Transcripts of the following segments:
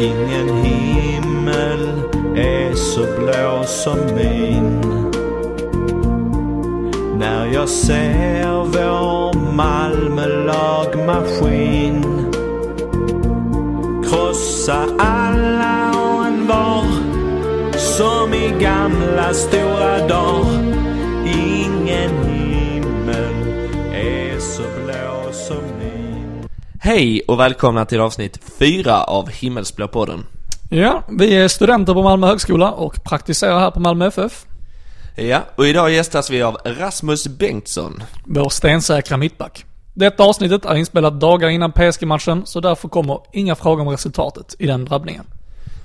Ingen himmel är så blå som min. När jag ser vår Malmö lagmaskin krossa alla och en var som i gamla stora dagar. Hej och välkomna till avsnitt 4 av Himmelsblå-podden. Ja, vi är studenter på Malmö högskola och praktiserar här på Malmö FF. Ja, och idag gästas vi av Rasmus Bengtsson. Vår stensäkra mittback. Detta avsnittet är inspelat dagar innan PSG-matchen, så därför kommer inga frågor om resultatet i den drabbningen.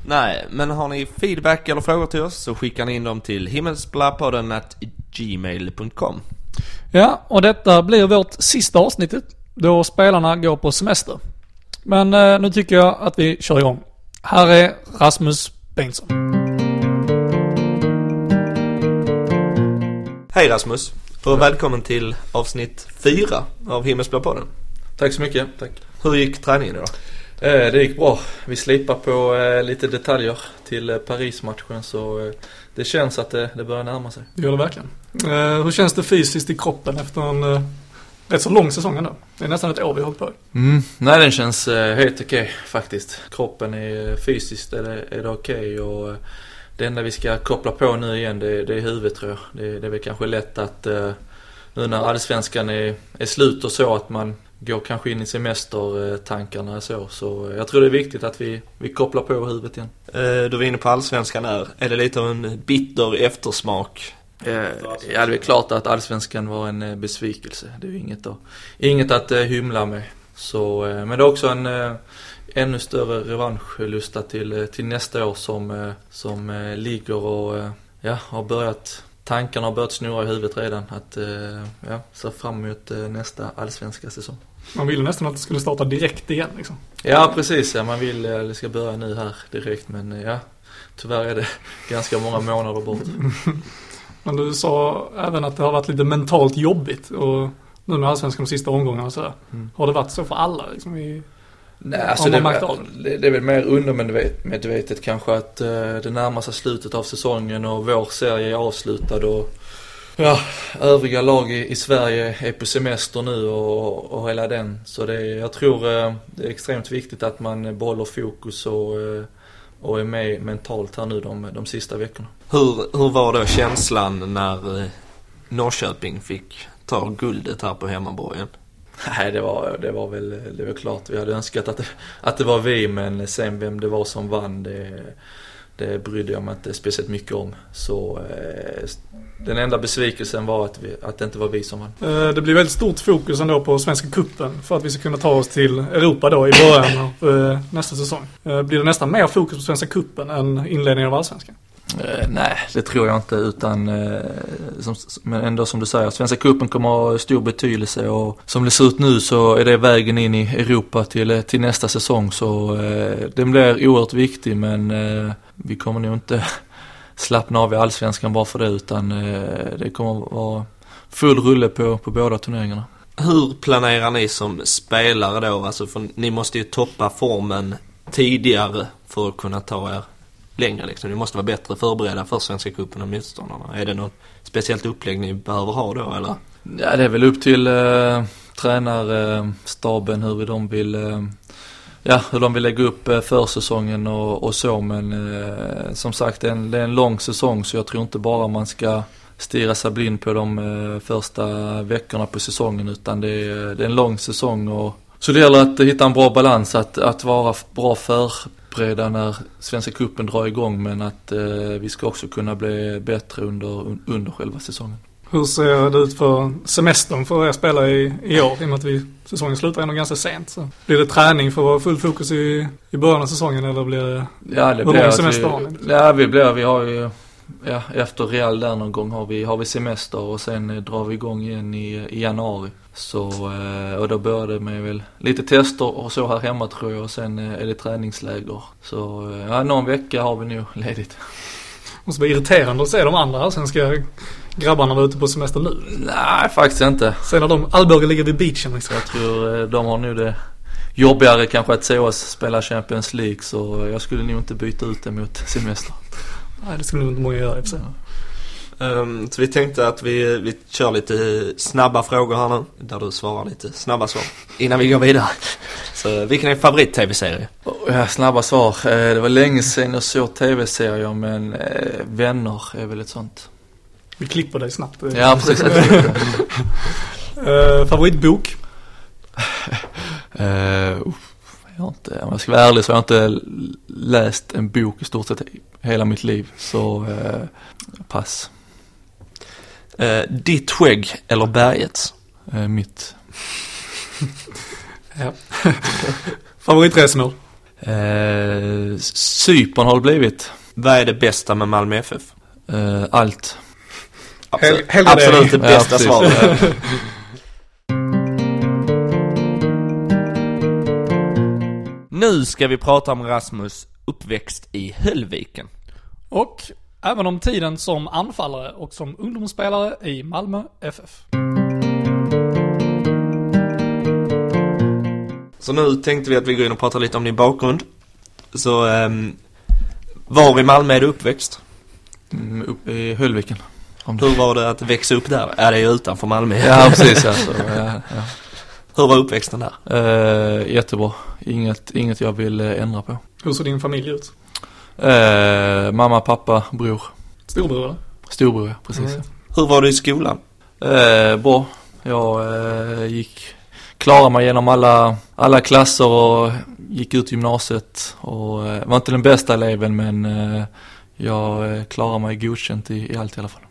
Nej, men har ni feedback eller frågor till oss så skickar ni in dem till himmelsblapodden at gmail.com. Ja, och detta blir vårt sista avsnittet, då spelarna går på semester. Men eh, nu tycker jag att vi kör igång. Här är Rasmus Bengtsson. Hej Rasmus, och välkommen till avsnitt 4 av Himmelsblå-podden. Tack så mycket. Tack. Hur gick träningen idag? Eh, det gick bra. Vi slipar på eh, lite detaljer till eh, Paris-matchen så eh, det känns att det, det börjar närma sig. Det gör det verkligen. Eh, hur känns det fysiskt i kroppen efter en eh, rätt så lång säsong ändå? Det är nästan ett år vi har hållit på. Mm. Nej, den känns eh, helt okej faktiskt. Kroppen är eh, fysiskt är det, är det okej och eh, det enda vi ska koppla på nu igen det, det är huvudet tror jag. Det, det är väl kanske lätt att eh, nu när allsvenskan är, är slut och så att man går kanske in i semestertankarna så. Så jag tror det är viktigt att vi, vi kopplar på huvudet igen. Eh, Du var inne på allsvenskan där. Är det lite av en bitter eftersmak? Eh, Ja, det är klart att allsvenskan var en eh, besvikelse. Det är inget att, inget att eh, hymla med. Så, men det är också en ännu större revanschlusta till, till nästa år som, som ligger och ja, har börjat Tankarna har börjat snurra i huvudet redan att ja, se fram emot nästa allsvenska säsong. Man ville nästan att det skulle starta direkt igen liksom. Ja precis, ja, man vill eh, det ska börja nu här direkt men ja Tyvärr är det ganska många månader bort. Men du sa även att det har varit lite mentalt jobbigt och nu med allsvenskan de sista omgångarna sådär. Mm. Har det varit så för alla liksom i... Nej, alltså det, det, det är väl mer undermedvetet kanske att eh, det närmar sig slutet av säsongen och vår serie är avslutad och ja, övriga lag i, i Sverige är på semester nu och, och hela den. Så det, jag tror eh, det är extremt viktigt att man behåller fokus och, eh, och är med mentalt här nu de, de sista veckorna. Hur, hur var då känslan när eh, Norrköping fick ta guldet här på hemmaborgen? Nej, det var, det var väl det var klart. Vi hade önskat att det, att det var vi, men sen vem det var som vann, det, det brydde jag mig inte speciellt mycket om. Så eh, den enda besvikelsen var att, vi, att det inte var vi som vann. Eh, Det blir väldigt stort fokus ändå på Svenska Cupen för att vi ska kunna ta oss till Europa då i början av nästa säsong. Blir det nästan mer fokus på Svenska Cupen än inledningen av Allsvenskan? Eh, nej, det tror jag inte utan eh, som, men ändå som du säger, Svenska cupen kommer att ha stor betydelse och som det ser ut nu så är det vägen in i Europa till, eh, till nästa säsong så eh, den blir oerhört viktig men eh, vi kommer nog inte slappna av i allsvenskan bara för det utan eh, det kommer att vara full rulle på, på båda turneringarna. Hur planerar ni som spelare då? Alltså för ni måste ju toppa formen tidigare för att kunna ta er längre liksom. Ni måste vara bättre förberedda för Svenska cupen och motståndarna. Är det något speciellt upplägg ni behöver ha då eller? Ja, det är väl upp till eh, tränarstaben eh, hur de vill eh, Ja, hur de vill lägga upp eh, försäsongen och, och så men eh, som sagt det är, en, det är en lång säsong så jag tror inte bara man ska stirra sig blind på de eh, första veckorna på säsongen utan det är, det är en lång säsong och så det gäller att hitta en bra balans, att, att vara bra förberedda när Svenska cupen drar igång men att eh, vi ska också kunna bli bättre under, under själva säsongen. Hur ser det ut för semestern för er spelare i, i år? I och med att vi, säsongen slutar ändå ganska sent. Så. Blir det träning för att vara full fokus i, i början av säsongen eller blir det... Ja, det Hur blir lång att semester har ni? vi, Ja, vi blir, vi har ju, ja, efter Real där någon gång har vi, har vi semester och sen eh, drar vi igång igen i, i januari. Så, eh, och då börjar det med väl lite tester och så här hemma tror jag och sen eh, är det träningsläger. Så, ja, någon vecka har vi nog ledigt. måste vara irriterande att se de andra allsvenska grabbarna vara ute på semester nu. Nej, faktiskt inte. Sen när de, Alborg ligger vid beachen liksom. Jag tror de har nu det jobbigare kanske att se oss spela Champions League så jag skulle nog inte byta ut det mot semester. Nej, det skulle nog inte många göra i och för sig. Ehm, så vi tänkte att vi, vi kör lite snabba frågor här nu. Där du svarar lite snabba svar. Innan vi går vidare. Så vilken är favorit-tv-serie? Ja, snabba svar. Eh, Det var länge sedan jag såg tv-serier men eh, Vänner är väl ett sånt. Vi klipper dig snabbt. Ja, precis. Eh, favoritbok? Uh, jag har inte, om jag ska vara ärlig så har jag inte läst en bok i stort sett hela mitt liv. Så eh, pass. Uh, ditt skägg eller bergets? Eh, mitt. Ja. Favoritresmål? Eh, Cypern har det blivit. Vad är det bästa med Malmö FF? Eh, allt. Hel- helgardering. absolut det Ja, bästa precis. svaret. nu ska vi prata om Rasmus uppväxt i Höllviken. Och även om tiden som anfallare och som ungdomsspelare i Malmö FF. Så nu tänkte vi att vi går in och pratar lite om din bakgrund. Så, um, var i Malmö är du uppväxt? Mm, upp i Höllviken. Hur var det att växa upp där? Ja, det är ju utanför Malmö. Ja, precis. Ja, så, ja, ja. Hur var uppväxten där? Eh, jättebra. Inget, inget jag vill eh, ändra på. Hur ser din familj ut? Eh, mamma, pappa, bror. Storbror eller? Storbror, ja. Precis. Mm. Hur var det i skolan? Eh, bra. Jag eh, gick, klarade mig genom alla, alla klasser och gick ut gymnasiet och eh, var inte den bästa eleven men eh, jag eh, klarade mig godkänt i, i allt i alla fall.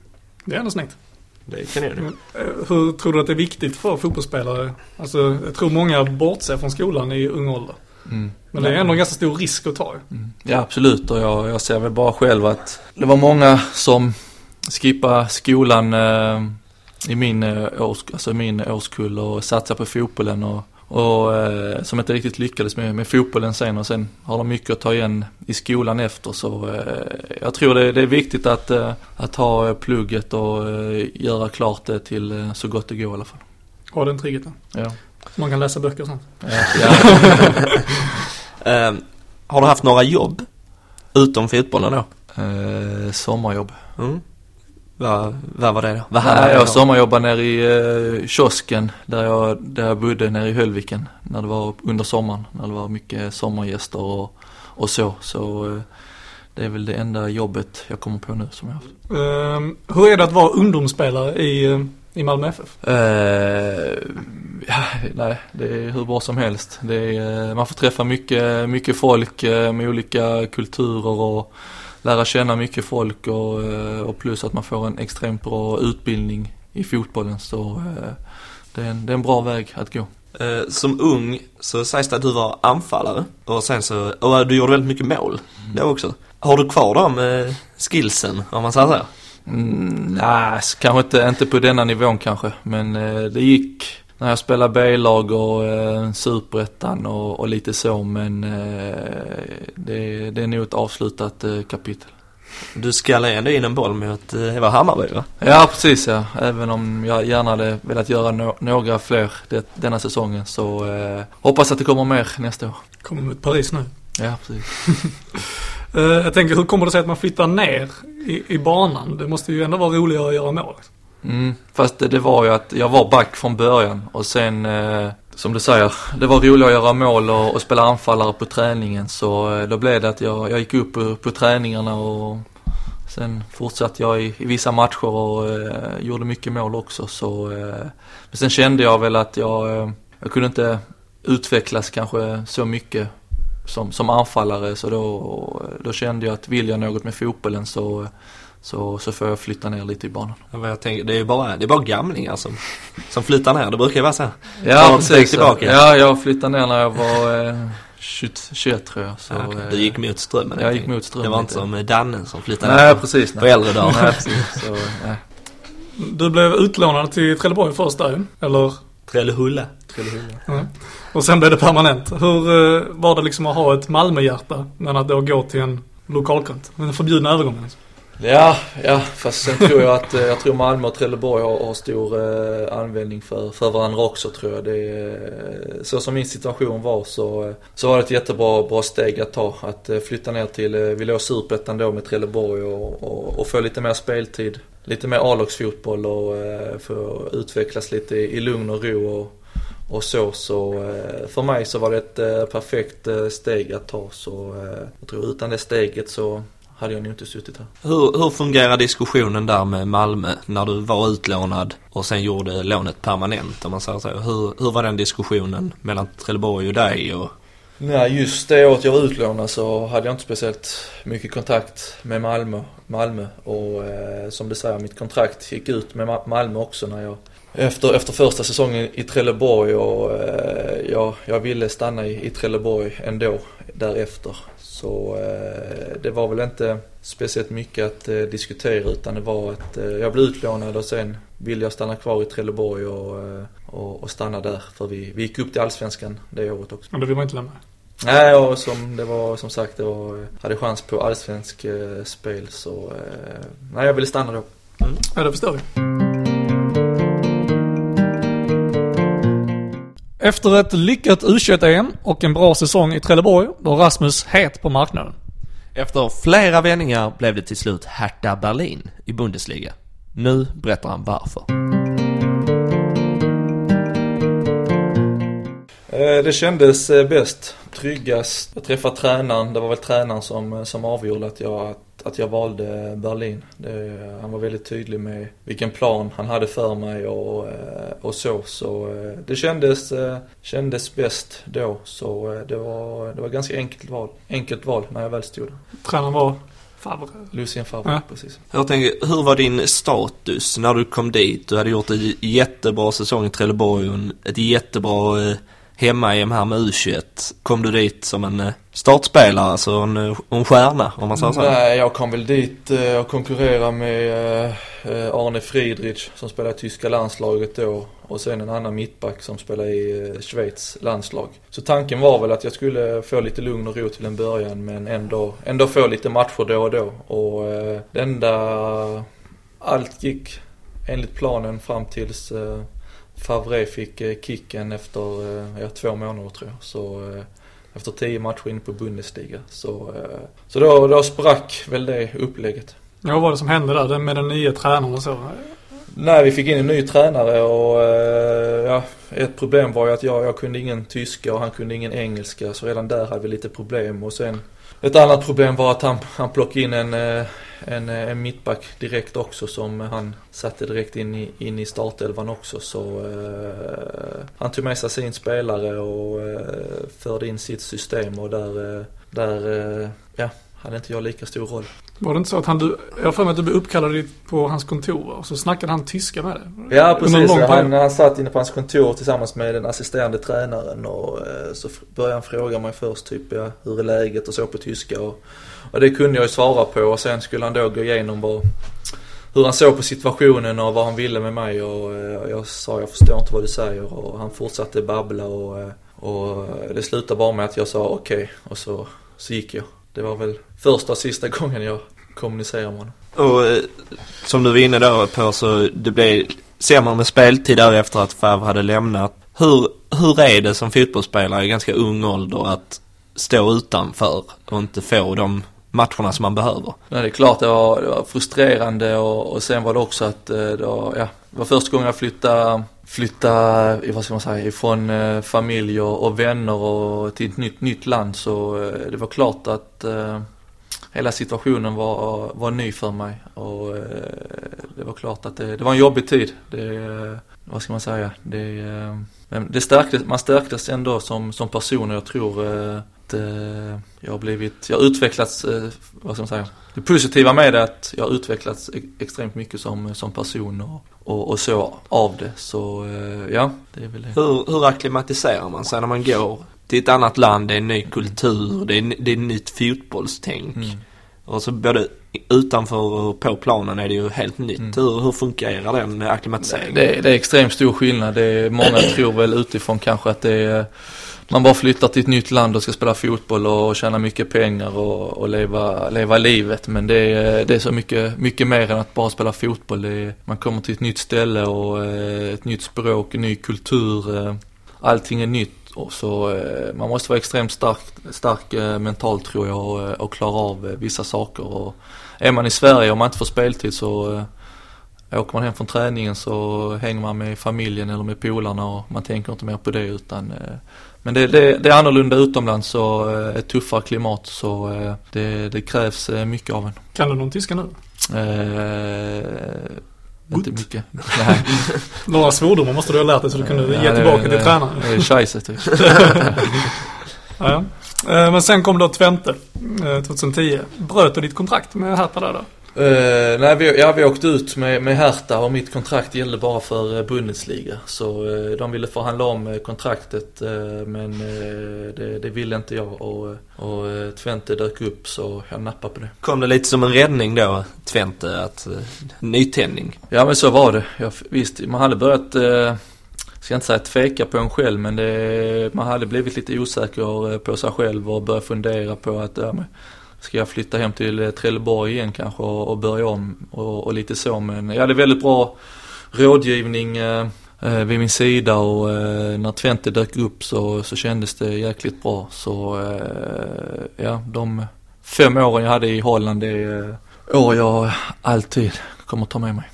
Det är ändå snyggt. Det kan jag Mm. Eh, Hur tror du att det är viktigt för fotbollsspelare? Alltså, jag tror många bortser från skolan i ung ålder. Mm. Men det är ändå en ganska stor risk att ta. Mm. Ja absolut och jag, jag ser väl bara själv att det var många som skippade skolan eh, i min, eh, års, alltså i min årskull och satsade på fotbollen och, och eh, som inte riktigt lyckades med, med fotbollen sen och sen har de mycket att ta igen i skolan efter så eh, jag tror det, det är viktigt att, eh, att ha plugget och eh, göra klart det till eh, så gott det går i alla fall. Ha den tryggheten. Ja. Så man kan läsa böcker och sånt. Ehm, har du haft några jobb? Utom fotbollen då? Eh, sommarjobb. Mm. Vad, vad var det då? Vad det jag om? sommarjobbade nere i eh, kiosken där jag, där jag bodde nere i Höllviken. När det var under sommaren, när det var mycket sommargäster och, och så. Så eh, det är väl det enda jobbet jag kommer på nu som jag har haft. Ehm, hur är det att vara ungdomsspelare i, i Malmö FF? Eh, ja, nej, det är hur bra som helst. Det är, eh, man får träffa mycket, mycket folk eh, med olika kulturer och lära känna mycket folk och, och plus att man får en extremt bra utbildning i fotbollen. Så det är, en, det är en bra väg att gå. Som ung så sägs det att du var anfallare och sen så, och du gjorde väldigt mycket mål då också. Har du kvar de skillsen om man säger så? Mm, nej, kanske inte, inte på denna nivån kanske. Men eh, det gick när jag spelade B-lag och eh, Superettan och, och lite så. Men eh, det, det är nog ett avslutat eh, kapitel. Du skallade ändå in en boll mot, eh, det var Hammarby va? Ja, precis ja. Även om jag gärna hade velat göra no- några fler det, denna säsongen så eh, hoppas att det kommer mer nästa år. Kommer mot Paris nu. Ja, precis. Eh, jag tänker, hur kommer det sig att man flyttar ner i, i banan? Det måste ju ändå vara roligare att göra mål. Liksom. Mm, fast det, det var ju att jag var back från början och sen eh, som du säger, det var roligt att göra mål och, och spela anfallare på träningen så eh, då blev det att jag, jag gick upp på, på träningarna och sen fortsatte jag i, i vissa matcher och eh, gjorde mycket mål också så eh, men sen kände jag väl att jag, eh, jag kunde inte utvecklas kanske så mycket som, som anfallare så då, då kände jag att vill jag något med fotbollen så, så, så får jag flytta ner lite i banan. Ja, Jag tänker, det är ju bara, det är bara gamlingar som, som flyttar ner. Det brukar ju vara så. här. Ja, precis. tillbaka. Ja, jag flyttade ner när jag var eh, 21, 21 tror jag. Så, Ja, okej. eh, Du gick mot strömmen. jag gick mot strömmen Det var inte som Danne som flyttade Nej, ner precis. på Nej. äldre dagar. Nej, precis. Så, nej. Du blev utlånad till Trelleborg först där eller? Trellehulla. Ja. Och sen blev det permanent. Hur eh, var det liksom att ha ett Malmöhjärta men att då gå till en lokalkant? Den förbjudna övergången liksom. Ja, ja, fast sen tror jag att, eh, jag tror Malmö och Trelleborg har, har stor eh, användning för, för varandra också tror jag. Det är, så som min situation var så, eh, så var det ett jättebra bra steg att ta. Att eh, flytta ner till, eh, vi låg superettan då med Trelleborg och, och, och få lite mer speltid. Lite mer A-lagsfotboll och eh, få utvecklas lite i, lugn och ro och, och så. Så eh, för mig så var det ett eh, perfekt eh, steg att ta. Så eh, jag tror utan det steget så hade jag nog inte suttit här. Hur, hur fungerar diskussionen där med Malmö när du var utlånad och sen gjorde lånet permanent om man säger så? Hur, hur var den diskussionen mellan Trelleborg och dig? Och, Nej, just det året jag var utlånad så hade jag inte speciellt mycket kontakt med Malmö. Malmö. Och eh, som du säger, mitt kontrakt gick ut med Malmö också när jag efter, efter första säsongen i Trelleborg och eh, jag, jag ville stanna i, i Trelleborg ändå därefter. Så eh, det var väl inte speciellt mycket att eh, diskutera utan det var att eh, jag blev utlånad och sen ville jag stanna kvar i Trelleborg och, eh, och, och stanna där. För vi, vi gick upp till Allsvenskan det året också. Men då vill man inte lämna. Nej, och som det var som sagt, det var, hade chans på allsvensk eh, spel så eh, nej, jag ville stanna då. Ja, det förstår vi. Efter ett lyckat U21-EM och en bra säsong i Trelleborg var Rasmus het på marknaden. efter flera vändningar blev det till slut Hertha Berlin i Bundesliga. Nu berättar han varför. Det kändes eh, bäst, tryggast. Jag träffade tränaren, det var väl tränaren som, eh, som avgjorde att jag, att, att jag valde Berlin. Det, han var väldigt tydlig med vilken plan han hade för mig och, eh, och så. Så eh, det kändes, eh, kändes bäst då. Så eh, det var, det var ganska enkelt val, enkelt val när jag väl stod där. Tränaren var Favre. Lucien Favre, Ja. precis. Jag tänker, hur var din status när du kom dit? Du hade gjort en jättebra säsong i Trelleborg och ett jättebra eh, hemma-EM här med U21. Kom du dit som en eh, startspelare, alltså en, eh, en stjärna om man säger så? Nej, jag kom väl dit eh, och konkurrerade med Arne Friedrich som spelade i tyska landslaget då och sen en annan mittback som spelade i Schweiz landslag. Så tanken var väl att jag skulle få lite lugn och ro till en början men ändå, ändå få lite matcher då och då. Och det enda, allt gick enligt planen fram tills Favre fick eh, kicken efter eh, ja, två månader tror jag. Så eh, efter tio matcher in på Bundesliga. Så, så då, då sprack väl det upplägget. Ja, vad var det som hände där med den nya tränaren och så? Nej, vi fick in en ny tränare och ja, ett problem var ju att jag, jag kunde ingen tyska och han kunde ingen engelska så redan där hade vi lite problem och sen ett annat problem var att han, han plockade in en, en, eh, en mittback direkt också som han satte direkt in i, in i startelvan också. Så eh, han tog med sig sin spelare och eh, förde in sitt system och där, eh, där eh, ja, hade inte jag lika stor roll. Var det inte så att han, du, jag har för mig att du blev uppkallad på hans kontor och så snackade han tyska med dig? Ja precis, han, han satt inne på hans kontor tillsammans med den assisterande tränaren och eh, så började han fråga mig först typ ja, hur är läget och så på tyska och, och det kunde jag ju svara på och sen skulle han då gå igenom vad, hur han såg på situationen och vad han ville med mig och eh, jag sa jag förstår inte vad du säger och han fortsatte babbla och, eh, och det slutade bara med att jag sa okej och så, så gick jag. Det var väl första och sista gången jag kommunicerade med honom. Och eh, som du var inne då på så det blev sämre med speltid där efter att Fav hade lämnat. Hur, hur är det som fotbollsspelare i ganska ung ålder att stå utanför och inte få de matcherna som man behöver? Nej, det är klart det var, det var frustrerande och, och sen var det också att eh, det var, ja, det var första gången jag flyttade, flyttade vad ska man säga, ifrån eh, familj och, och vänner och till ett nytt, nytt land så eh, det var klart att eh, hela situationen var, var ny för mig och eh, det var klart att det, det var en jobbig tid. Det, eh, vad ska man säga, det, eh, men det stärktes, man stärktes ändå som, som person och jag tror eh, att eh, jag har blivit, jag har utvecklats, eh, vad ska man säga, det positiva med det är att jag har utvecklats e- extremt mycket som, som person och, och, och så av det. Så eh, ja, det är väl det. Hur, hur akklimatiserar man sig när man går till ett annat land, det är en ny kultur, det är, det är nytt fotbollstänk. Mm. Och så både utanför och på planen är det ju helt nytt. Mm. Hur, hur fungerar den acklimatiseringen? Det, det är extremt stor skillnad. Det är, många tror väl utifrån kanske att det är man bara flyttar till ett nytt land och ska spela fotboll och tjäna mycket pengar och, och leva, leva livet. Men det är, det är så mycket, mycket mer än att bara spela fotboll. Det är, man kommer till ett nytt ställe och eh, ett nytt språk, en ny kultur. Eh, allting är nytt. Och så eh, man måste vara extremt stark, stark mentalt tror jag och, och klara av vissa saker. Och är man i Sverige och man inte får speltid så Åker man hem från träningen så hänger man med familjen eller med polarna och man tänker inte mer på det utan eh, Men det, det, det är annorlunda utomlands och eh, ett tuffare klimat så eh, det, det krävs mycket av en. Kan du någon tyska nu? Eh, inte mycket. Nej. Några svordomar måste du ha lärt dig så du kunde Ja, ge det- tillbaka till det- tränaren. Det är scheisse typ. Ja, ja. Men sen kom då Twente eh, 2010. Bröt du ditt kontrakt med Hertha där då? Uh, nej, vi, ja, vi åkte ut med, med Hertha och mitt kontrakt gällde bara för uh, Bundesliga. Så uh, de ville förhandla om kontraktet uh, men det, det ville inte jag och, och Twente dök upp så jag nappade på det. Kom det lite som en räddning då, Twente, att nytändning? Ja men så var det. Jag, visst, man hade börjat, ska inte säga tveka på en själv men det, man hade blivit lite osäker på sig själv och börjat fundera på att ja, men, Ska jag flytta hem till eh, Trelleborg igen kanske och, och börja om och, och lite så men jag hade väldigt bra rådgivning eh, eh, vid min sida och eh, när Twente dök upp så, så kändes det jäkligt bra. Så eh, ja, de fem åren jag hade i Holland det är eh, år jag alltid kommer ta med mig.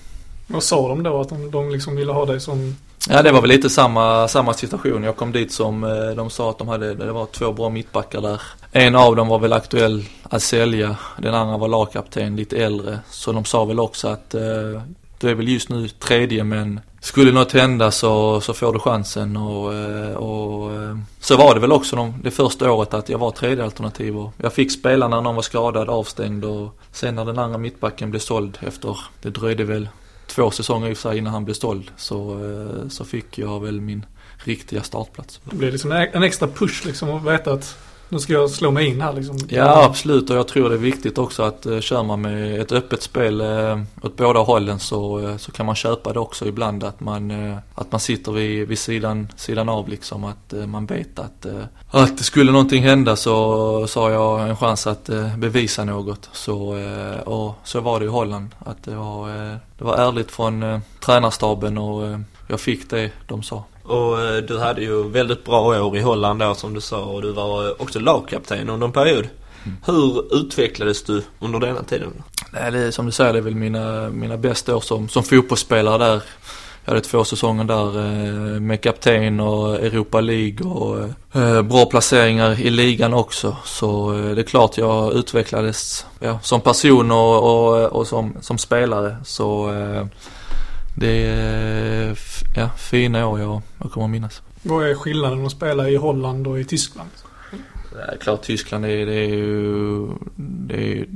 Vad sa de då? Att de, de liksom ville ha dig som... Ja det var väl lite samma, samma situation. Jag kom dit som de sa att de hade, det var två bra mittbackar där. En av dem var väl aktuell att sälja, den andra var lagkapten, lite äldre. Så de sa väl också att eh, du är väl just nu tredje men skulle något hända så, så får du chansen och, eh, och eh, så var det väl också de, det första året att jag var tredje alternativ och jag fick spela när någon var skadad, avstängd och sen när den andra mittbacken blev såld efter, det dröjde väl två säsonger i och för sig innan han blev såld så, eh, så fick jag väl min riktiga startplats. Det blev liksom en extra push liksom att veta att nu ska jag slå mig in här liksom. Ja absolut och jag tror det är viktigt också att uh, kör man med ett öppet spel uh, åt båda hållen så, uh, så kan man köpa det också ibland att man, uh, att man sitter vid, vid sidan, sidan av liksom att uh, man vet att, uh, att skulle någonting hända så, så har jag en chans att uh, bevisa något. Så, uh, och så var det i Holland att det var, uh, det var ärligt från uh, tränarstaben och uh, jag fick det de sa. Och eh, du hade ju väldigt bra år i Holland då som du sa och du var eh, också lagkapten under en period. Hur utvecklades du under denna tiden? Nej, det är, som du säger, det är väl mina, mina bästa år som, som fotbollsspelare där. Jag hade två säsonger där eh, med kapten och Europa League och bra placeringar i ligan också. Så det är klart jag utvecklades ja, som person och, och, och som, som spelare. Så det är ja, fina år jag, jag kommer att minnas. Vad är skillnaden att spela i Holland och i Tyskland? Ja, klart Tyskland är, det är ju det är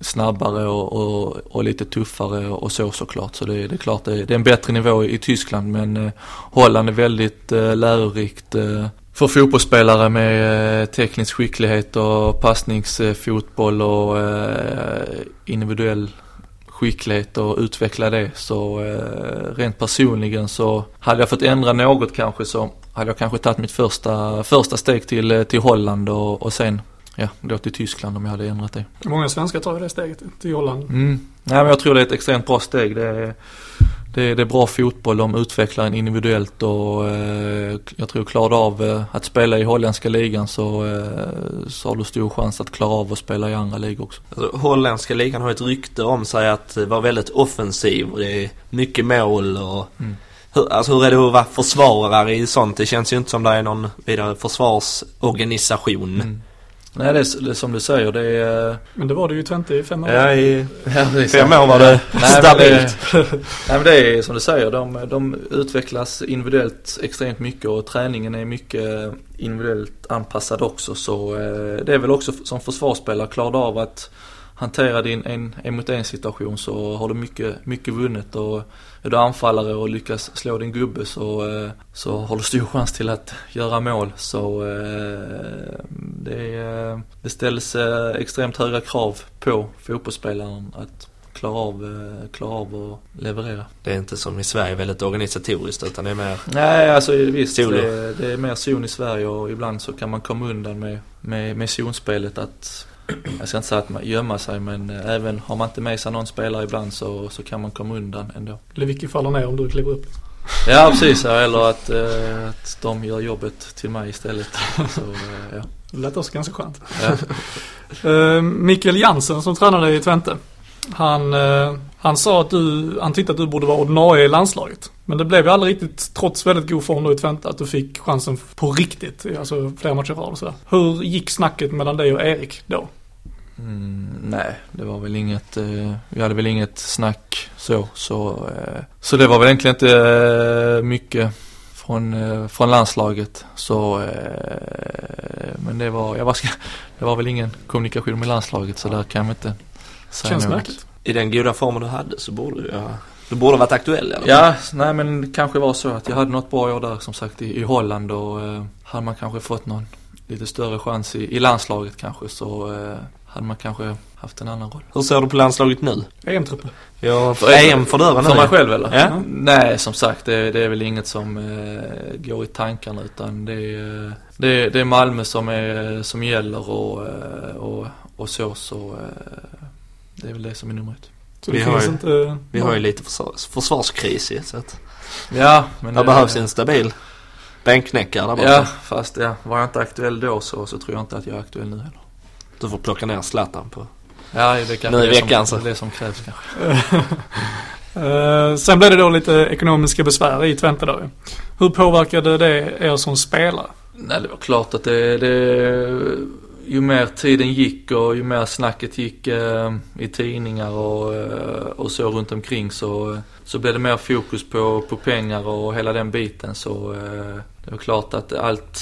snabbare och, och, och lite tuffare och så såklart. Så det, det är klart det är, det är en bättre nivå i Tyskland men eh, Holland är väldigt eh, lärorikt eh, för fotbollsspelare med eh, teknisk skicklighet och passningsfotboll och eh, individuell skicklighet och utveckla det. Så eh, rent personligen så hade jag fått ändra något kanske så hade jag kanske tagit mitt första, första steg till, eh, till Holland och, och sen ja, då till Tyskland om jag hade ändrat det. Många svenskar tar ju det steget till Holland. Mm. Nej men jag tror det är ett extremt bra steg. Det är, det är, det är bra fotboll, de utvecklar en individuellt och eh, jag tror klarar av eh, att spela i holländska ligan så, eh, så har du stor chans att klara av att spela i andra ligor också. Alltså, holländska ligan har ett rykte om sig att vara väldigt offensiv och det är mycket mål och Mm. hur, alltså hur är det att vara försvarare i sånt? Det känns ju inte som det är någon vidare försvarsorganisation. Mm. Nej det är, som du säger, det är Men det var det ju Twente i fem år. Ja, i Ja, det är fem år var det stabilt. Nej men det är som du säger, de, de utvecklas individuellt extremt mycket och träningen är mycket individuellt anpassad också. Så eh, det är väl också som försvarsspelare, klarar du av att hantera din en, en mot en situation så har du mycket, mycket vunnet och är du anfallare och lyckas slå din gubbe så, eh, så har du stor chans till att göra mål. Så eh, det eh, det ställs extremt höga krav på fotbollsspelaren att klara av, klara av att leverera. Det är inte som i Sverige väldigt organisatoriskt utan det är mer Nej, alltså visst. Solo. Det, det är mer zon i Sverige och ibland så kan man komma undan med, med, med zonspelet att jag ska inte säga att man gömma sig men eh, även har man inte med sig någon spelare ibland så, så kan man komma undan ändå. Lewicki faller ner om du kliver upp. Ja precis, eller att, eh, att de gör jobbet till mig istället. Så, eh, ja. Det lät också ganska skönt. Ja. Uh, Mikael Jansen som tränade i Twente. Han, eh, han sa att du, han tyckte att du borde vara ordinarie i landslaget. Men det blev ju aldrig riktigt, trots väldigt god form då i Twente, att du fick chansen på riktigt. Alltså flera matcher i rad och sådär. Hur gick snacket mellan dig och Erik då? Mm, nej, det var väl inget, eh, vi hade väl inget snack så. Så, eh, så det var väl egentligen inte eh, mycket från, eh, från landslaget. Så, eh, men det var, jag var, det var väl ingen kommunikation med landslaget så där kan jag inte säga Känns något. märkligt. I den goda formen du hade så borde du, ja, du borde varit aktuell fall. Ja, nej men det kanske var så att jag hade något bra år där som sagt i, i Holland och eh, hade man kanske fått någon lite större chans i, i landslaget kanske så eh, hade man kanske haft en annan roll. Hur ser du på landslaget nu? EM-truppen. Ja, För- EM för dörren För mig själv eller? Ja. Nej, som sagt det, det är väl inget som eh, går i tankarna utan det är, eh, det, det är Malmö som, är, som gäller och, eh, och, och så så eh, det är väl det som är nummer ett. Så Vi har ju- inte... Vi har ju lite försvars, försvarskris ju, så att Ja, men det behövs en stabil bänknäckare där borta. Ja, fast ja, var jag inte aktuell då så, så tror jag inte att jag är aktuell nu heller. Du får plocka ner Zlatan på. Ja, det kanske Nu i veckan, som, så. det som krävs kanske. Eh, sen blev det då lite ekonomiska besvär i Twente då. Hur påverkade det er som spelare? Nej, det var klart att det, det ju mer tiden gick och ju mer snacket gick eh, i tidningar och, eh, och så runt omkring så, så blev det mer fokus på, på pengar och hela den biten så eh, det var klart att allt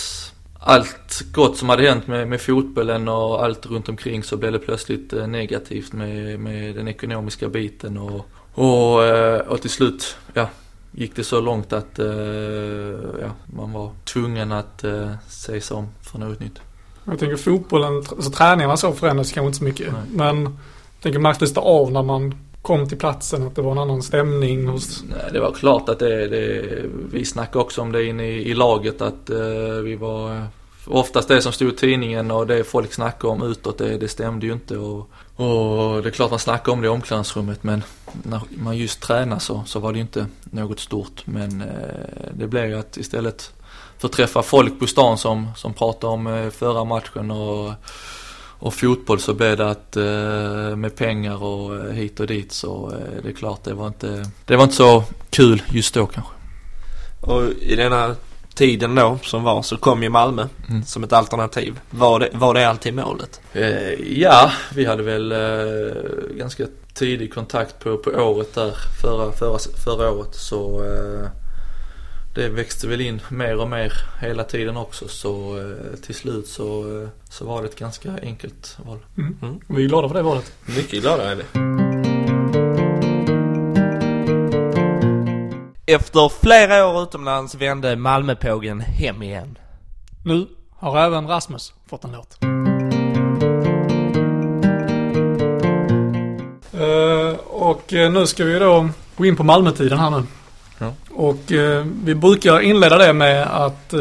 allt gott som hade hänt med, med fotbollen och allt runt omkring så blev det plötsligt eh, negativt med, med den ekonomiska biten och, och, eh, och till slut, ja, gick det så långt att eh, ja, man var tvungen att se sig om för något nytt. Jag tänker fotbollen, så träningarna så förändras kanske inte så mycket. Nej. Men jag tänker märktes det av när man kom till platsen att det var en annan stämning hos... Nej, det var klart att det, det vi snackade också om det inne i, i laget att eh, vi var Oftast det som stod i tidningen och det folk snackade om utåt, det, det stämde ju inte. Och, och det är klart man snackade om det i omklädningsrummet men när man just tränar så, så var det ju inte något stort. Men eh, det blev ju att istället för att träffa folk på stan som, som pratade om eh, förra matchen och och fotboll så blev det att eh, med pengar och eh, hit och dit så eh, det är klart det var inte, det var inte så kul just då kanske. Och i denna tiden då som var så kom ju Malmö Mm. som ett alternativ. Var det, var det alltid målet? Eh, ja, vi hade väl eh, ganska tidig kontakt på, på året där förra, förra, förra året så eh, det växte väl in mer och mer hela tiden också så eh, till slut så, eh, så var det ett ganska enkelt val. Mm. Mm. Vi är glada för det valet. Mycket glada är vi. Efter flera år utomlands vände Malmöpågen hem igen. Nu har även Rasmus fått en låt. Eh, och nu ska vi då gå in på Malmötiden här nu. Och eh, vi brukar inleda det med att eh,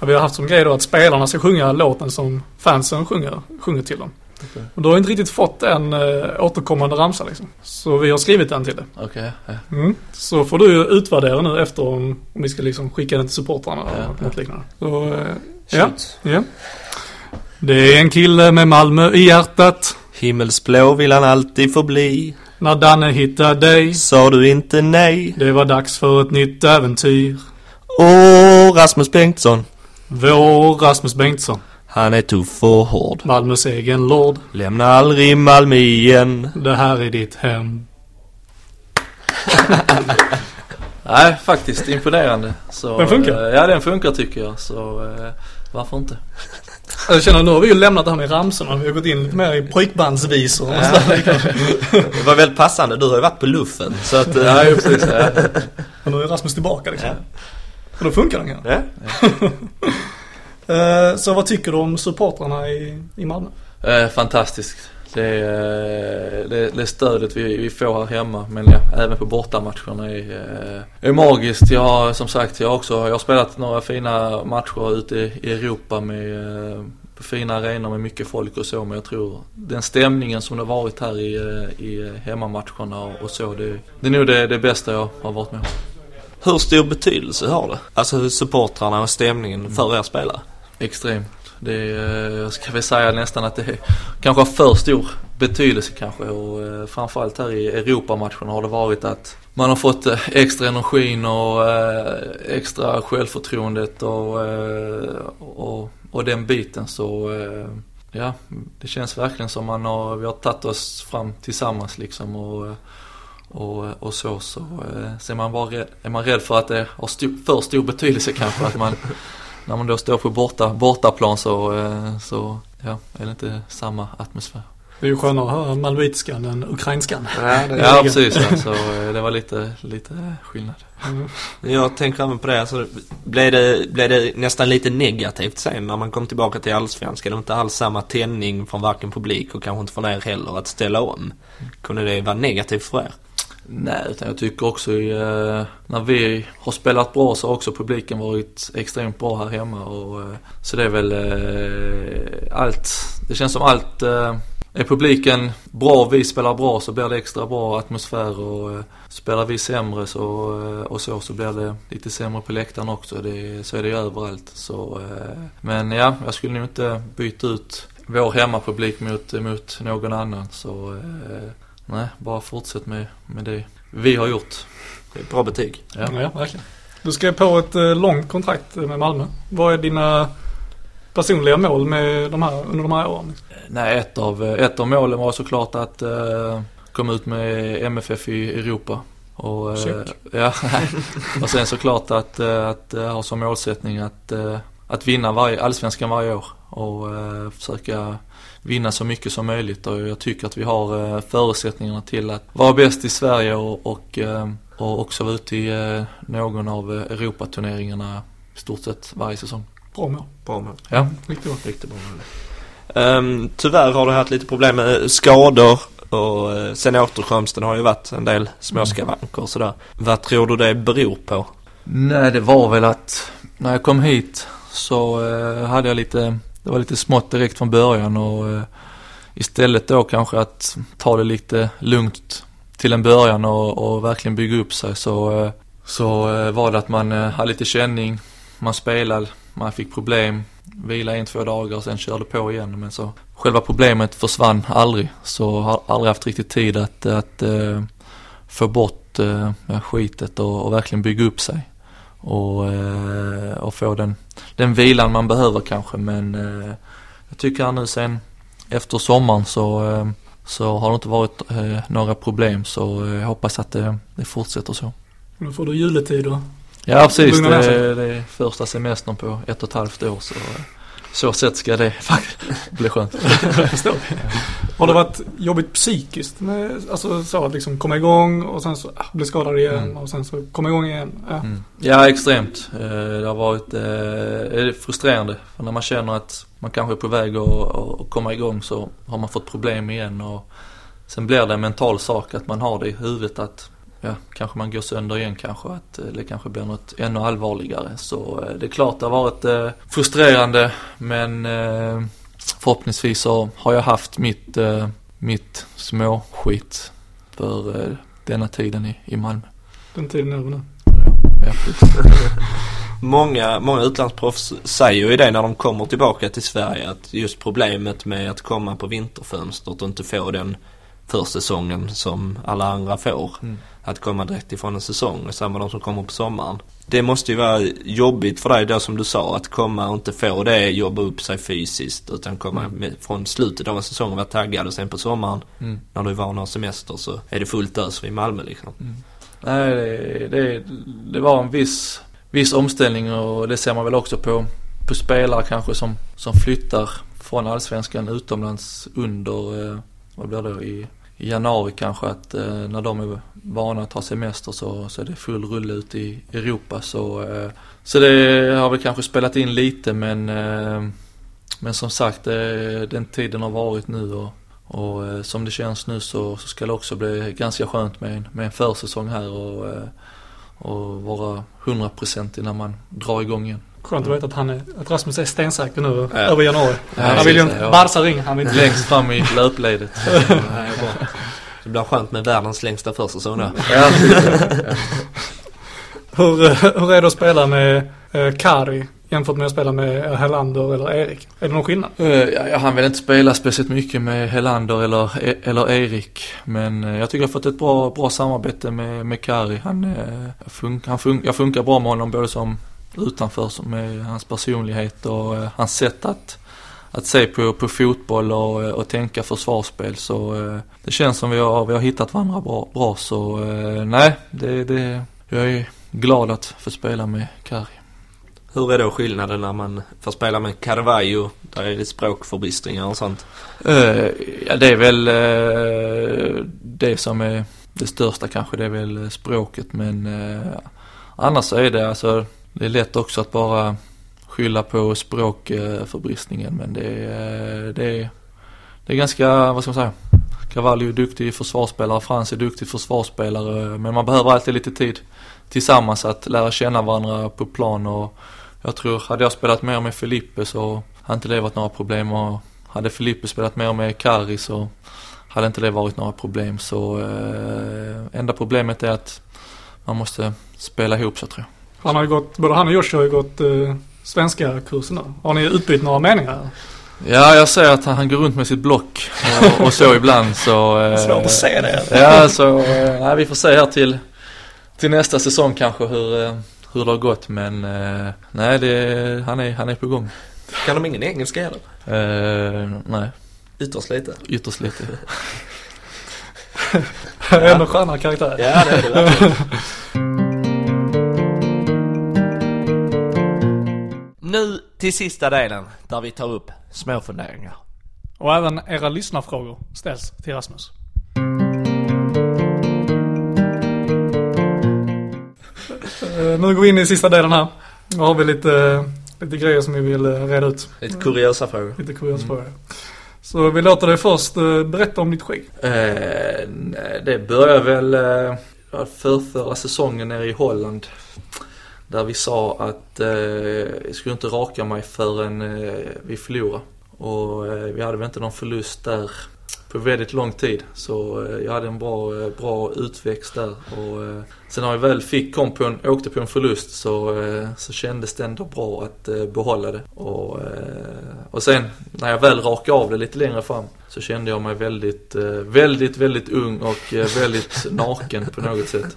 vi har haft som grej då att spelarna ska sjunga låten som fansen sjunger, sjunger till dem. Okej. Och du har inte riktigt fått en eh, återkommande ramsa liksom. Så vi har skrivit den till dig. Okej, ja. Mm. Så får du utvärdera nu efter om, om vi ska liksom skicka den till supportrarna eller ja. något liknande. Så, eh, ja, ja. Det är en kille med Malmö i hjärtat. Himmelsblå vill han alltid förbli. När Danne hittar dig. Sa du inte nej? Det var dags för ett nytt äventyr. Åh, Rasmus Bengtsson. Vår Rasmus Bengtsson. Han är tuff och hård. Malmös egen lord. Lämna aldrig Malmö igen. Det här är ditt hem. Nej, faktiskt imponerande. Så, Den funkar? eh, Ja, den funkar tycker jag. Så eh, varför inte? Jag känner nu har vi ju lämnat det här med ramsorna. Vi har gått in lite mer i pojkbandsvisor och sådär. Det var väldigt passande. Du har ju varit på luffen. Så att... eh, Ja, precis. Ja. Och nu är Rasmus tillbaka liksom. Ja. Och då funkar den kanske. Ja. Eh, Så vad tycker du om supportrarna i, i Malmö? Eh, fantastiskt. Det, är, eh, det, det stödet vi, vi får här hemma men ja, även på bortamatcherna är, eh, är magiskt. Jag har som sagt jag också jag har spelat några fina matcher ute i Europa med eh, fina arenor med mycket folk och så men jag tror den stämningen som det har varit här i, i hemmamatcherna och, så det, det är nog det, det bästa jag har varit med om. Hur stor betydelse har det? Alltså supportrarna och stämningen för er spelare? Extremt. Det är, eh, jag ska väl säga nästan att det är, kanske har för stor betydelse kanske. Och eh, framförallt här i Europamatcherna har det varit att man har fått eh, extra energin och eh, extra självförtroendet och, och, och den biten. Så ja, det känns verkligen som man har, vi har tagit oss fram tillsammans liksom och och, och så, så, så är man bara rädd, är man rädd för att det har stor, för stor betydelse kanske att man när man då står på borta, bortaplan så, eh, så ja, är det inte samma atmosfär. Det är ju skönare att höra malmöitskan än ukrainskan. Ja, det Ja precis, ja, så eh, det var lite, lite skillnad. Mm. Jag tänker även på det. Alltså, blev, det blev det nästan lite negativt sen när man kom tillbaka till Allsvenskan? Det var inte alls samma tändning från varken publik och kanske inte från er heller att ställa om. Kunde det vara negativt för er? Nej, utan jag tycker också i, när vi har spelat bra så har också publiken varit extremt bra här hemma och eh, så det är väl eh, allt, det känns som allt är publiken bra och vi spelar bra så blir det extra bra atmosfär och spelar vi sämre så, och så så blir det lite sämre på läktaren också. Det, så är det ju överallt. Så, men ja, jag skulle nog inte byta ut vår hemmapublik mot, mot någon annan. Så nej, bara fortsätt med, med det vi har gjort. Det är bra betyg. Ja. Ja, verkligen. Du skrev på ett eh, långt kontrakt med Malmö. Vad är dina personliga mål med de här, under de här åren? Nej, ett av, ett av målen var såklart att eh, komma ut med MFF i Europa. Och, eh, ja, och sen såklart att, eh, att eh, ha som målsättning att, eh, att vinna varje, allsvenskan varje år och eh, försöka vinna så mycket som möjligt och jag tycker att vi har eh, förutsättningarna till att vara bäst i Sverige och, och, eh, och också vara ute i eh, någon av Europaturneringarna i stort sett varje säsong. Bra mål. Bra mål. Ja, Riktigt bra. riktigt bra. Um, tyvärr har du haft lite problem med skador och sen återkomsten har ju varit en del småskavanker och sådär. Vad tror du det beror på? Nej, det var väl att när jag kom hit så hade jag lite, det var lite smått direkt från början och eh, istället då kanske att ta det lite lugnt till en början och, och verkligen bygga upp sig så, eh, så eh, var det att man eh, hade lite känning, man spelade, man fick problem, vila en, två dagar och sen körde på igen. Men så själva problemet försvann aldrig. Så har aldrig haft riktigt tid att, att eh, få bort eh, skitet och, och verkligen bygga upp sig och, eh, och få den, den vilan man behöver kanske. Men eh, jag tycker här nu sen efter sommaren så, eh, så har det inte varit några problem. Så jag hoppas att det, det fortsätter så. Nu får du juletid och Ja precis, det, det är första semestern på ett och ett halvt år så så sett ska det faktiskt bli skönt. jag förstår. Har det varit jobbigt psykiskt? Alltså så att liksom komma igång och sen så ah, bli skadad igen Mm. och sen så komma igång igen. Ja. Mm. Ja, extremt. Eh, Det har varit eh, frustrerande. För när man känner att man kanske är på väg att, att komma igång så har man fått problem igen. Och sen blir det en mental sak att man har det i huvudet att ja, kanske man går sönder igen kanske. Att eh, det kanske blir något ännu allvarligare. Så eh, det är klart det har varit eh, frustrerande men eh, förhoppningsvis så har jag haft mitt, eh, mitt småskit för eh, denna tiden i, i Malmö. Den tiden är över nu. Ja. Många, många utlandsproffs säger ju det när de kommer tillbaka till Sverige att just problemet med att komma på vinterfönstret och inte få den försäsongen som alla andra får. Mm. Att komma direkt ifrån en säsong och samma de som kommer på sommaren. Det måste ju vara jobbigt för dig då som du sa att komma och inte få det, jobba upp sig fysiskt utan komma med, från slutet av en säsong och vara taggad och sen på sommaren Mm. när du är van att ha semester så är det fullt ös i Malmö liksom. Nej, det, det, det var en viss, viss omställning och det ser man väl också på, på spelare kanske som, som flyttar från allsvenskan utomlands under, eh, vad blir det, i, i januari kanske att eh, när de är vana att ha semester så, så är det full rulle ute i Europa så, eh, så det har väl kanske spelat in lite men, eh, men som sagt eh, den tiden har varit nu och, och eh, som det känns nu så, så ska det också bli ganska skönt med en, med en försäsong här och, eh, och vara hundraprocentig när man drar igång igen. Skönt att veta att, han är, att Rasmus är stensäker nu Ja. över januari. Ja, han vill ju inte, ja. Barca ringer, han vill inte. Längst fram i löpledet. Det blir skönt med världens längsta försäsong då. Hur, eh, hur är det att spela med eh, Kari jämfört med att spela med Helander eller Erik? Är det någon skillnad? Eh, ja, jag hann väl inte spela speciellt mycket med Helander eller, eller Erik. Men eh, jag tycker jag har fått ett bra, bra samarbete med, med Kari. Han, eh, fun, han fun, jag funkar bra med honom både som utanför, som med hans personlighet och eh, hans sätt att, att se på, på fotboll och, eh, och tänka försvarsspel. Så eh, det känns som vi har, vi har hittat varandra bra. bra så eh, nej, det, det, jag är glad att få spela med Kari. Hur är då skillnaden när man får spela med Carvalho? Där är det språkförbistringar och sånt. Ja, det är väl det som är det största kanske. Det är väl språket men annars så är det alltså, det är lätt också att bara skylla på språkförbristningen men det är, det är, det är ganska, vad ska man säga, Cavalli är duktig försvarsspelare, Frans är duktig försvarsspelare men man behöver alltid lite tid tillsammans att lära känna varandra på plan. Och jag tror, hade jag spelat mer med Felipe så hade inte det varit några problem. Och hade Felipe spelat mer med Kari så hade inte det varit några problem. Så eh, enda problemet är att man måste spela ihop så tror jag. Han har ju gått, både han och Joshua har ju gått eh, svenska kursen nu. Har ni utbytt några meningar? Ja, jag ser att han, han går runt med sitt block och, och så ibland så... Eh, Svårt att se det. Ja, så eh, nej, vi får se här till, till nästa säsong kanske hur, eh, hur det har gått men eh, nej, det, han, är, han är på gång. Kan de ingen engelska heller? Eh, nej, Ytterst lite. ytterst lite. Ändå skönare karaktär. Ja, det är det verkligen. till sista delen där vi tar upp små funderingar. Och även era lyssnarfrågor ställs till Rasmus. Eh, Nu går vi in i sista delen här. Nu har vi lite, lite grejer som vi vill eh, reda ut. Lite kuriosa frågor. Lite kuriösa frågor. Så vi låter dig först eh, berätta om ditt skägg. Eh, det börjar väl eh, förrförra säsongen nere i Holland. Där vi sa att eh, jag skulle inte raka mig förrän eh, vi förlorade. Och eh, vi hade väl inte någon förlust där på väldigt lång tid. Så eh, jag hade en bra, eh, bra utväxt där. Och, eh, sen när jag väl fick, kom på en, åkte på en förlust så, eh, så kändes det ändå bra att eh, behålla det. Och, eh, och sen när jag väl rakade av det lite längre fram så kände jag mig väldigt, eh, väldigt, väldigt ung och eh, väldigt naken på något sätt.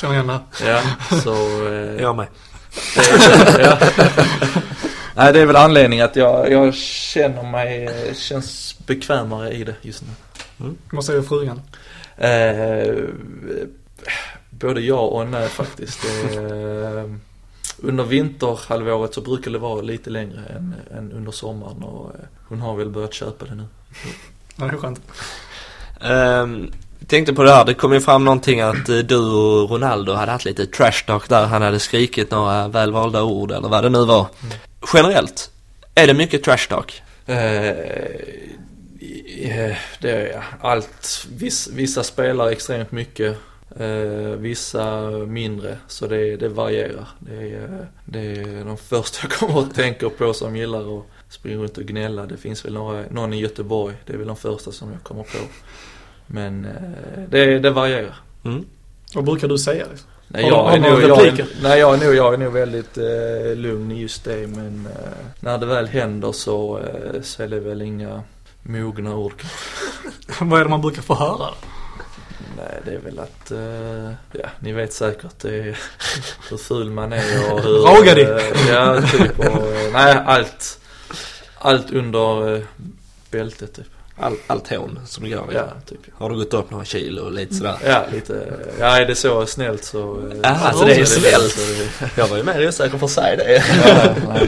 Känner igen det. Ja, så... Eh, Jag med. det, ja. Nej, det är väl anledningen att jag, jag känner mig, eh, känns bekvämare i det just nu. Vad säger frugan? Eh, både ja och nej faktiskt. Eh, under vinterhalvåret så brukar det vara lite längre än, än under sommaren och eh, hon har väl börjat köpa det nu. Ja, det är skönt. Um, tänkte på det här, det kom ju fram någonting att eh, du och Ronaldo hade haft lite trash talk där. Han hade skrikit några välvalda ord eller vad det nu var. Generellt, är det mycket trash talk? Eh, eh, det är allt. Viss, vissa spelar extremt mycket. Vissa mindre. Så det, det varierar. Det är, det är de första jag kommer att tänka på som gillar att springa runt och gnälla. Det finns väl några, någon i Göteborg. Det är väl de första som jag kommer på. Men eh, det, det varierar. Mm. Vad brukar du säga? Liksom? Nej, Har jag, du- är har nog, jag, nej jag, är nog, jag är nog väldigt eh, lugn i just det men eh, när det väl händer så, eh, så är det väl inga mogna ord Vad är det man brukar få höra? Nej det är väl att, eh, ja ni vet säkert det är hur ful man är och hur... Raga dig. eh, ja typ och, eh, nej allt, allt under eh, bältet typ. All, allt hån som du gör. Ja typ. Har du gått upp några kilo och lite sådär? Ja lite, ja är det så snällt så... eh, Ja, så alltså det är så snällt. så det- Jag var ju mer osäker på att säga det. Ja.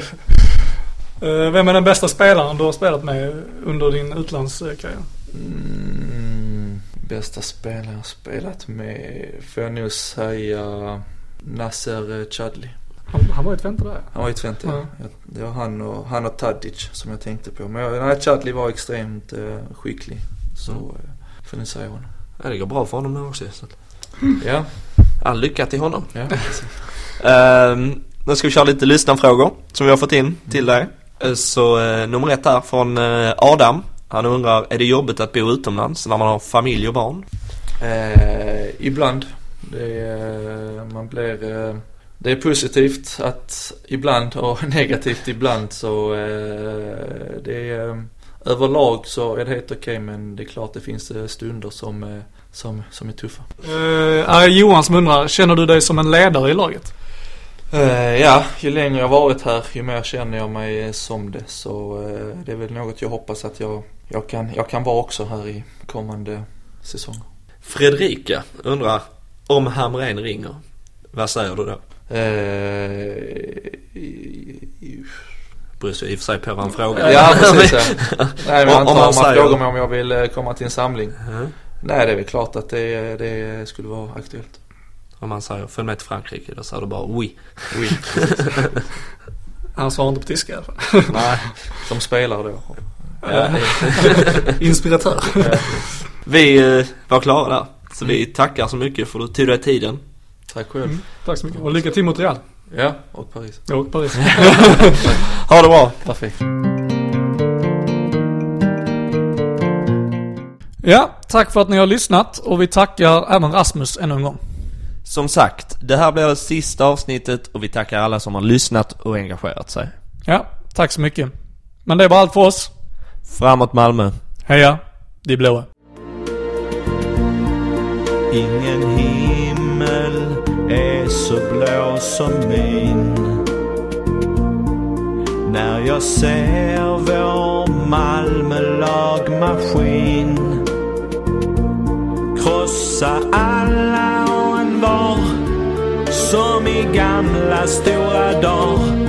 Eh, Vem är den bästa spelaren du har spelat med under din utlandskarriär? Mm, bästa spelare jag spelat med får jag nog säga Nasser Chadli. Han, han var i Twente där Han var i Twente, Ja. ja. Det var han och, han och Tadic som jag tänkte på. Men jag, nej, Chadli var extremt eh, skicklig. Så Mm. eh, får ni säga honom. Ja, det går bra för honom nu också. Så. att- Ja, All lycka till honom. ja. Ehm, nu ska vi köra lite lyssnarfrågor som vi har fått in till dig. Eh, Så eh, nummer ett här från eh, Adam. Han undrar, är det jobbigt att bo utomlands när man har familj och barn? Eh, ibland. Det är, eh, man blir, eh, det är positivt att ibland och negativt ibland så eh, det är, eh, överlag så är det helt okej men det är klart det finns eh, stunder som, eh, som, som är tuffa. Uh, Johan som undrar, känner du dig som en ledare i laget? Eh, ja, ju längre jag varit här ju mer känner jag mig som det. Så eh, det är väl något jag hoppas att jag, jag, kan, jag kan vara också här i kommande säsonger. Fredrika undrar, om Hamrén ringer, vad säger du då? Eh, Beror sig i och för sig på vad han frågar. Ja, precis ja. Nej men Om- han man frågar mig om jag vill eh, komma till en samling. Mm. Nej det är väl klart att det, det skulle vara aktuellt. Om han säger, följ med till Frankrike, då säger du bara oui. Oui. Han svarar inte på tyska i alla fall. Nej, som spelare då. Ja. Inspiratör. Vi eh, var klara där. Så vi tackar så mycket för att du tog dig tiden. Tack själv. Mm. Tack så mycket. Och lycka till mot Real. Ja, och Paris. Och Paris. Ha det bra! Perfekt. Ja, tack för att ni har lyssnat och vi tackar även Rasmus ännu en gång. Som sagt, det här blir det sista avsnittet och vi tackar alla som har lyssnat och engagerat sig. Ja, tack så mycket. Men det är bara allt för oss. Framåt Malmö! Heja, de blåa. Ingen himmel är så blå som min. När jag ser vår Malmö-lagmaskin Krossa alla och en var Som i gamla stora dagar